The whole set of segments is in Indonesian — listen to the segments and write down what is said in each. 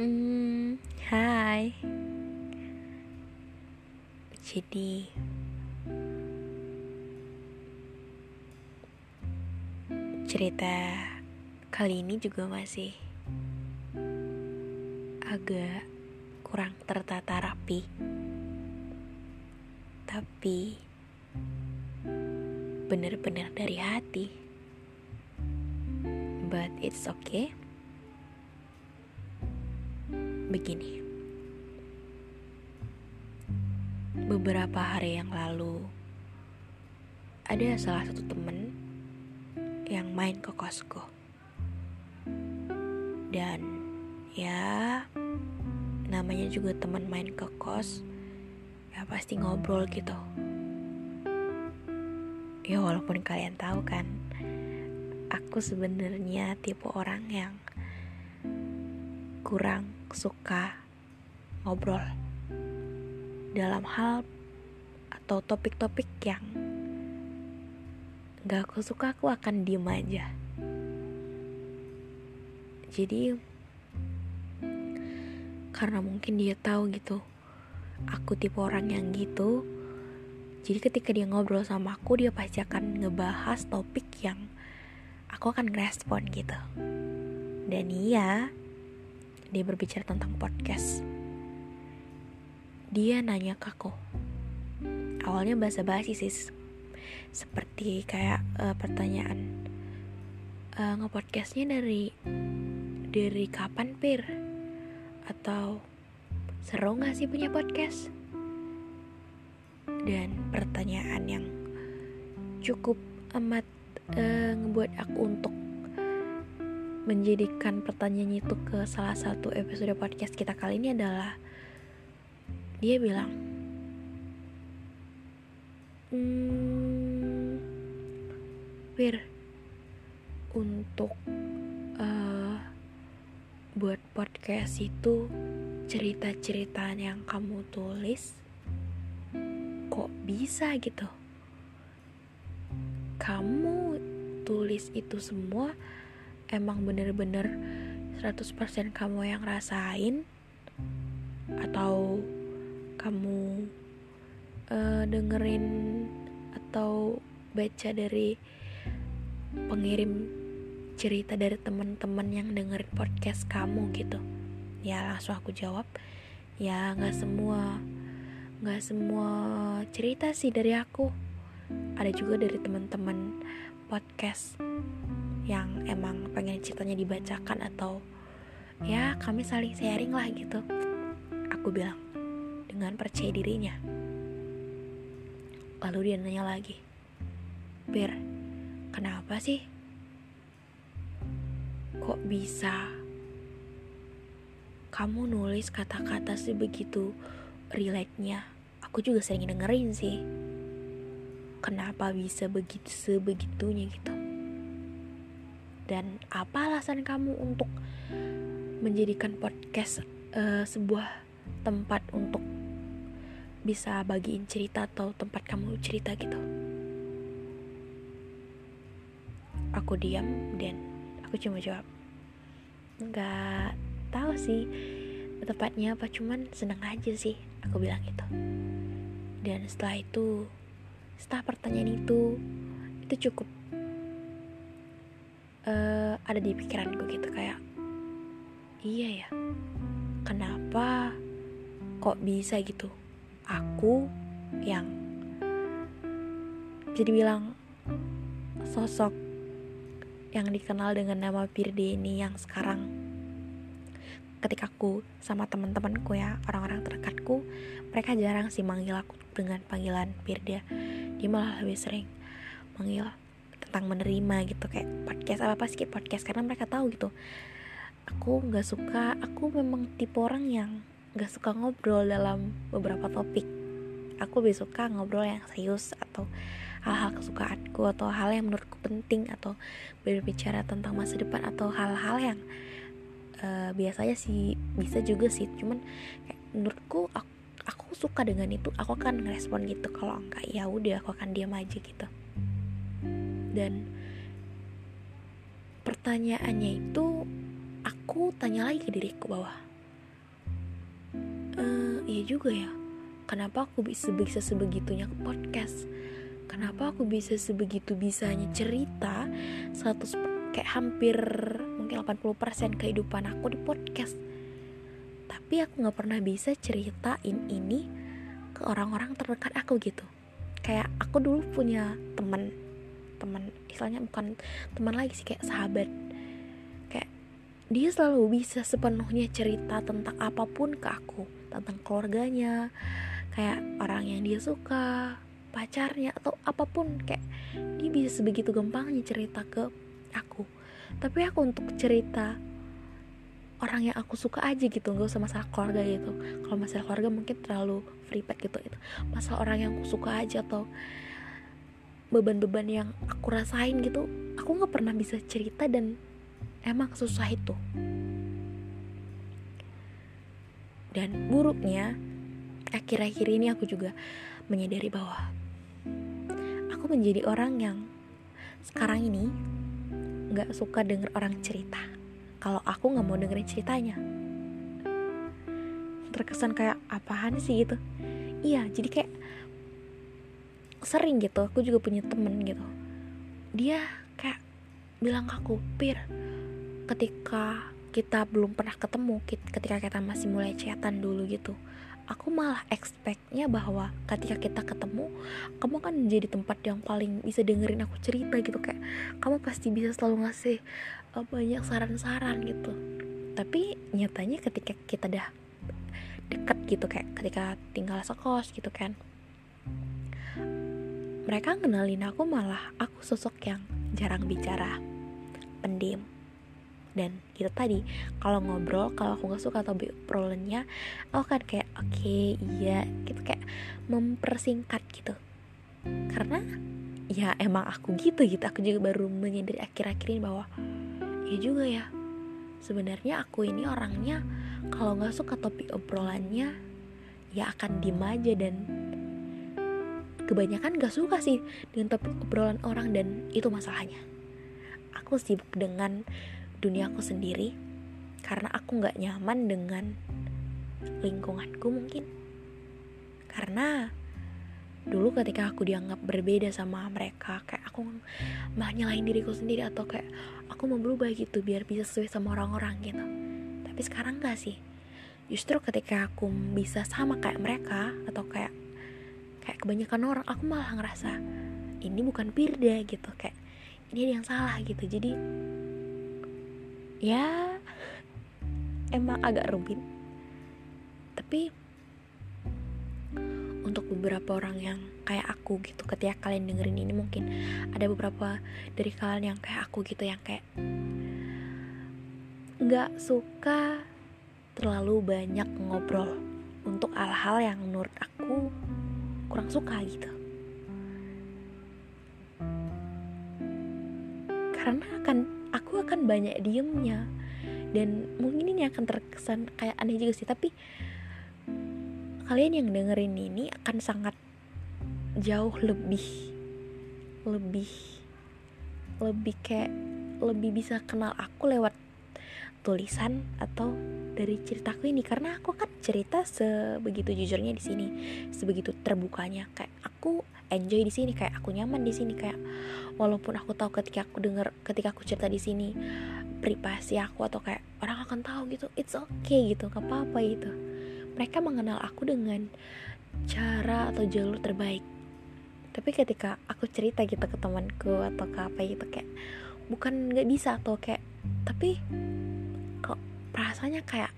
Hmm, hai. Jadi cerita kali ini juga masih agak kurang tertata rapi. Tapi benar-benar dari hati. But it's okay begini. Beberapa hari yang lalu, ada salah satu temen yang main ke kosku. Dan ya, namanya juga teman main ke kos, ya pasti ngobrol gitu. Ya walaupun kalian tahu kan, aku sebenarnya tipe orang yang kurang suka ngobrol dalam hal atau topik-topik yang gak aku suka aku akan diem aja. Jadi karena mungkin dia tahu gitu aku tipe orang yang gitu jadi ketika dia ngobrol sama aku dia pasti akan ngebahas topik yang aku akan respon gitu. Dan iya dia berbicara tentang podcast. Dia nanya ke aku. Awalnya bahasa basi sih, seperti kayak uh, pertanyaan uh, ngepodcastnya dari dari kapan pir atau seru nggak sih punya podcast dan pertanyaan yang cukup amat uh, ngebuat aku untuk menjadikan pertanyaan itu ke salah satu episode podcast kita kali ini adalah dia bilang hmm, Fir untuk uh, buat podcast itu cerita-cerita yang kamu tulis kok bisa gitu? Kamu tulis itu semua emang bener-bener 100% kamu yang rasain? Atau kamu uh, dengerin atau baca dari pengirim cerita dari teman-teman yang dengerin podcast kamu gitu? Ya langsung aku jawab. Ya nggak semua nggak semua cerita sih dari aku. Ada juga dari teman-teman podcast yang emang pengen ceritanya dibacakan atau ya kami saling sharing lah gitu. Aku bilang dengan percaya dirinya. Lalu dia nanya lagi Bir kenapa sih kok bisa kamu nulis kata-kata sebegitu relate-nya? Aku juga sering dengerin sih. Kenapa bisa begitu sebegitunya gitu dan apa alasan kamu untuk menjadikan podcast uh, sebuah tempat untuk bisa bagiin cerita atau tempat kamu cerita gitu? Aku diam dan aku cuma jawab nggak tahu sih tepatnya apa cuman seneng aja sih aku bilang gitu. Dan setelah itu setelah pertanyaan itu itu cukup uh, ada di pikiranku gitu kayak iya ya kenapa kok bisa gitu? Aku yang bisa dibilang sosok yang dikenal dengan nama Firde ini yang sekarang ketika aku sama teman-temanku ya orang-orang terdekatku mereka jarang sih manggil aku dengan panggilan Firda dia malah lebih sering manggil tentang menerima gitu kayak podcast apa apa sih podcast karena mereka tahu gitu. Aku nggak suka aku memang tipe orang yang nggak suka ngobrol dalam beberapa topik. Aku lebih suka ngobrol yang serius atau hal-hal kesukaanku atau hal yang menurutku penting atau berbicara tentang masa depan atau hal-hal yang uh, biasanya sih bisa juga sih. Cuman kayak menurutku aku, aku suka dengan itu aku akan ngerespon gitu. Kalau enggak ya udah aku akan diam aja gitu dan pertanyaannya itu aku tanya lagi ke diriku bahwa e, iya juga ya. Kenapa aku bisa bisa sebegitunya ke podcast? Kenapa aku bisa sebegitu bisanya cerita 100 kayak hampir mungkin 80% kehidupan aku di podcast? Tapi aku nggak pernah bisa ceritain ini ke orang-orang terdekat aku gitu. Kayak aku dulu punya teman teman istilahnya bukan teman lagi sih kayak sahabat. Dia selalu bisa sepenuhnya cerita tentang apa pun ke aku. Tentang keluarganya kayak orang yang dia suka pacarnya atau apa pun. Kayak dia bisa sebegitu gampangnya cerita ke aku. Tapi aku untuk cerita orang yang aku suka aja gitu gak usah masalah keluarga gitu. Kalau masalah keluarga mungkin terlalu free gitu itu masalah orang yang aku suka aja atau beban-beban yang aku rasain gitu aku nggak pernah bisa cerita dan emang susah itu. Dan buruknya akhir-akhir ini aku juga menyadari bahwa aku menjadi orang yang sekarang ini nggak suka denger orang cerita. Kalau aku nggak mau dengerin ceritanya. Terkesan kayak apaan sih? gitu. Iya jadi kayak sering gitu aku juga punya temen gitu. Dia kayak bilang ke aku pir ketika kita belum pernah ketemu ketika kita masih mulai chatan dulu gitu aku malah expectnya bahwa ketika kita ketemu kamu kan menjadi tempat yang paling bisa dengerin aku cerita gitu kayak kamu pasti bisa selalu ngasih uh, banyak saran-saran gitu. Tapi nyatanya ketika kita udah deket gitu kayak ketika tinggal sekos gitu kan mereka kenalin aku malah aku sosok yang jarang bicara pendiam. Dan itu tadi kalau ngobrol kalau aku nggak suka atau problemnya aku kan kayak oke okay, iya gitu kayak mempersingkat gitu. Karena ya emang aku gitu gitu. Aku juga baru menyadari akhir-akhir ini bahwa ya juga ya. Sebenarnya aku ini orangnya kalau nggak suka topik obrolannya ya akan diem aja dan kebanyakan gak suka sih dengan topik obrolan orang dan itu masalahnya. Aku sibuk dengan dunia aku sendiri karena aku nggak nyaman dengan lingkunganku mungkin. Karena dulu ketika aku dianggap berbeda sama mereka kayak aku malah nyalahin diriku sendiri atau kayak aku mau berubah gitu biar bisa sesuai sama orang-orang gitu. Tapi sekarang gak sih. Justru ketika aku bisa sama kayak mereka atau kayak kayak kebanyakan orang aku malah ngerasa ini bukan Firda gitu. Kayak ini yang salah gitu. Jadi ya emang agak rumit. Tapi untuk beberapa orang yang kayak aku gitu ketika kalian dengerin ini mungkin ada beberapa dari kalian yang kayak aku gitu yang kayak nggak suka terlalu banyak ngobrol untuk hal-hal yang menurut aku kurang suka gitu. Karena kan aku akan banyak diemnya. Dan mungkin ini akan terkesan kayak aneh juga sih tapi kalian yang dengerin ini akan sangat jauh lebih lebih lebih kayak lebih bisa kenal aku lewat tulisan atau dari ceritaku ini. Karena aku kan cerita sebegitu jujurnya di sini sebegitu terbukanya. Kayak aku enjoy di sini kayak aku nyaman di sini. Kayak walaupun aku tahu ketika aku denger ketika aku cerita di sini privasi aku atau kayak orang akan tahu gitu it's okay gitu gak apa-apa gitu. Mereka mengenal aku dengan cara atau jalur terbaik. Tapi ketika aku cerita gitu ke temanku atau ke apa gitu kayak bukan nggak bisa atau kayak tapi perasaannya kayak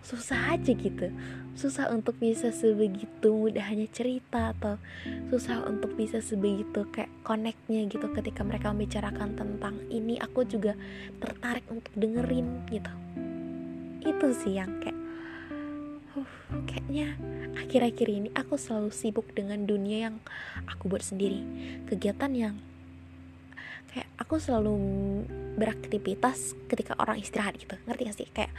susah aja gitu. Susah untuk bisa sebegitu mudahnya cerita atau susah untuk bisa sebegitu kayak connectnya gitu ketika mereka membicarakan tentang ini aku juga tertarik untuk dengerin gitu. Itu sih yang kayak uh, kayaknya akhir-akhir ini aku selalu sibuk dengan dunia yang aku buat sendiri. Kegiatan yang kayak aku selalu beraktivitas ketika orang istirahat gitu. Ngerti gak sih? Kayak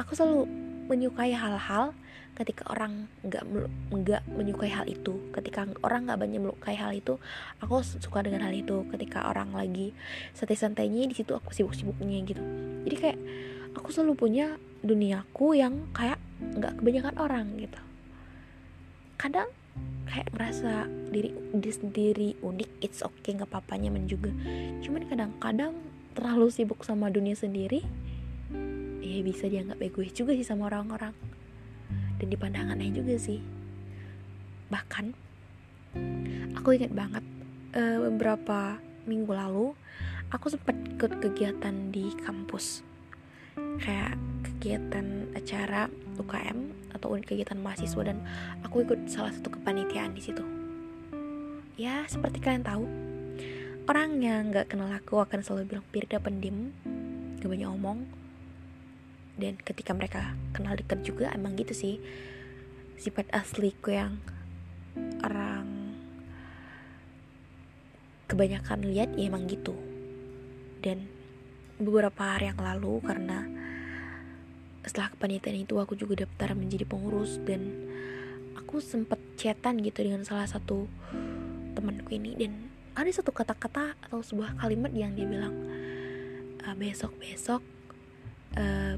aku selalu menyukai hal-hal ketika orang nggak nggak menyukai hal itu. Ketika orang nggak banyak melukai hal itu aku suka dengan hal itu. Ketika orang lagi santai-santainya di situ aku sibuk-sibuknya gitu. Jadi kayak aku selalu punya duniaku yang kayak nggak kebanyakan orang gitu. Kadang kayak merasa diri diri sendiri unik it's okay nggak apa-apa nyaman juga. Cuman kadang-kadang terlalu sibuk sama dunia sendiri ya bisa dianggap egois juga sih sama orang-orang. Dan di pandangannya juga sih. Bahkan aku ingat banget uh, beberapa minggu lalu aku sempat ikut kegiatan di kampus. Kayak kegiatan acara UKM atau unit kegiatan mahasiswa dan aku ikut salah satu kepanitiaan di situ. Ya, seperti kalian tahu, orang yang nggak kenal aku akan selalu bilang Pirda pendim, gak banyak omong. Dan ketika mereka kenal dekat juga emang gitu sih sifat asliku yang orang kebanyakan lihat ya emang gitu. Dan beberapa hari yang lalu karena setelah kepanitiaan itu aku juga daftar menjadi pengurus dan aku sempet chatan gitu dengan salah satu temanku ini dan ada satu kata-kata atau sebuah kalimat yang dia bilang e, besok besok uh,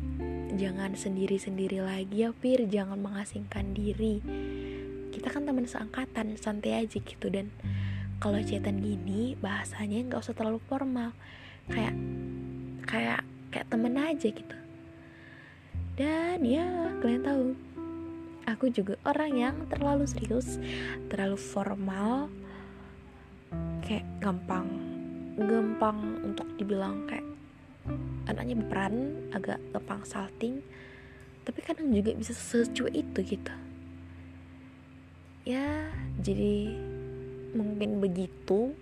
jangan sendiri-sendiri lagi ya Fir. Jangan mengasingkan diri. Kita kan teman seangkatan santai aja gitu. Dan kalau chatan gini bahasanya nggak usah terlalu formal. Kayak kayak kayak temen aja gitu dan ya kalian tahu aku juga orang yang terlalu serius terlalu formal kayak gampang gampang untuk dibilang kayak anaknya berperan agak gampang salting tapi kadang juga bisa secuek itu gitu. Ya jadi mungkin begitu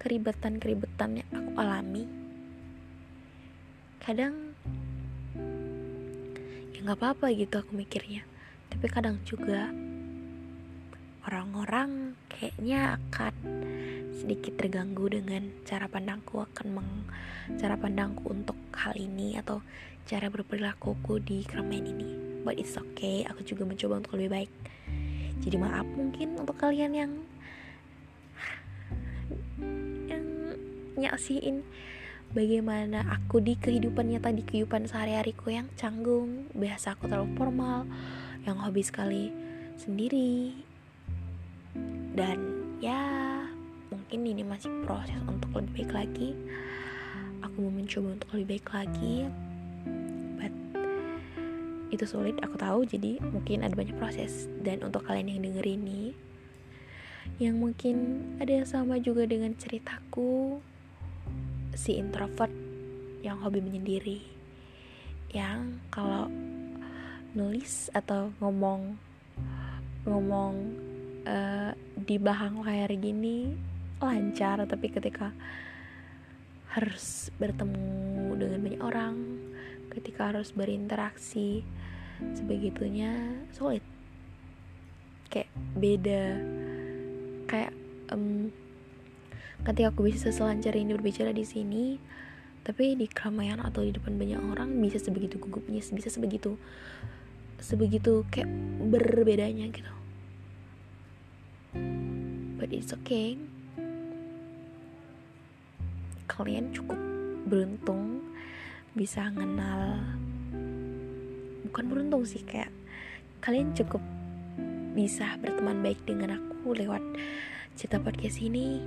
keribatan-keribetan yang aku alami kadang ya nggak apa-apa gitu aku mikirnya. Tapi kadang juga orang-orang kayaknya akan sedikit terganggu dengan cara pandangku akan meng cara pandangku untuk hal ini atau cara berperilakuku di keramaian ini. But it's okay aku juga mencoba untuk lebih baik. Jadi maaf mungkin untuk kalian yang yang nyaksiin bagaimana aku di kehidupan nyata di kehidupan sehari-hariku yang canggung biasa aku terlalu formal yang hobi sekali sendiri. Dan ya mungkin ini masih proses untuk lebih baik lagi. Aku mau mencoba untuk lebih baik lagi but itu sulit aku tahu. Jadi mungkin ada banyak proses. Dan untuk kalian yang denger ini yang mungkin ada yang sama juga dengan ceritaku si introvert yang hobi menyendiri yang kalau nulis atau ngomong ngomong uh, di bahang layar gini lancar tapi ketika harus bertemu dengan banyak orang ketika harus berinteraksi sebegitunya sulit. Kayak beda kayak um, ketika aku bisa selancar ini berbicara di sini tapi di keramaian atau di depan banyak orang bisa sebegitu gugupnya bisa sebegitu sebegitu kayak berbedanya gitu. But it's okay. Kalian cukup beruntung bisa kenal bukan beruntung sih kayak kalian cukup bisa berteman baik dengan aku lewat cerita podcast ini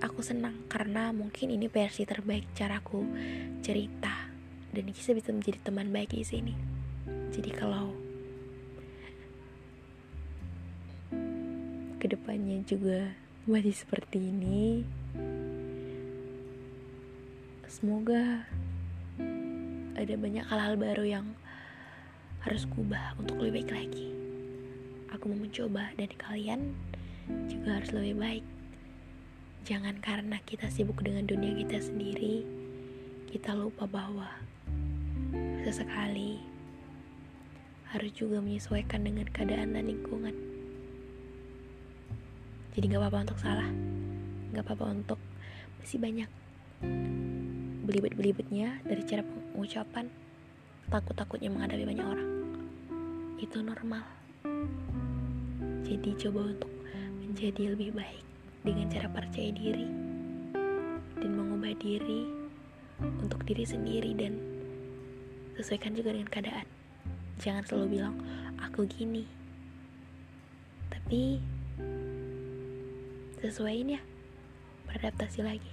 aku senang karena mungkin ini versi terbaik caraku cerita dan bisa bisa menjadi teman baik di sini. Jadi kalau ke depannya juga masih seperti ini, semoga ada banyak hal-hal baru yang harus kubah untuk lebih baik lagi. Aku mau mencoba dan kalian juga harus lebih baik. Jangan karena kita sibuk dengan dunia kita sendiri, kita lupa bahwa sesekali harus juga menyesuaikan dengan keadaan dan lingkungan. Jadi gak apa-apa untuk salah, gak apa-apa untuk masih banyak belibet-belibetnya dari cara pengucapan, takut-takutnya menghadapi banyak orang. Itu normal. Jadi coba untuk menjadi lebih baik dengan cara percaya diri dan mengubah diri untuk diri sendiri dan sesuaikan juga dengan keadaan. Jangan selalu bilang aku gini. Tapi sesuaiin ya. Beradaptasi lagi.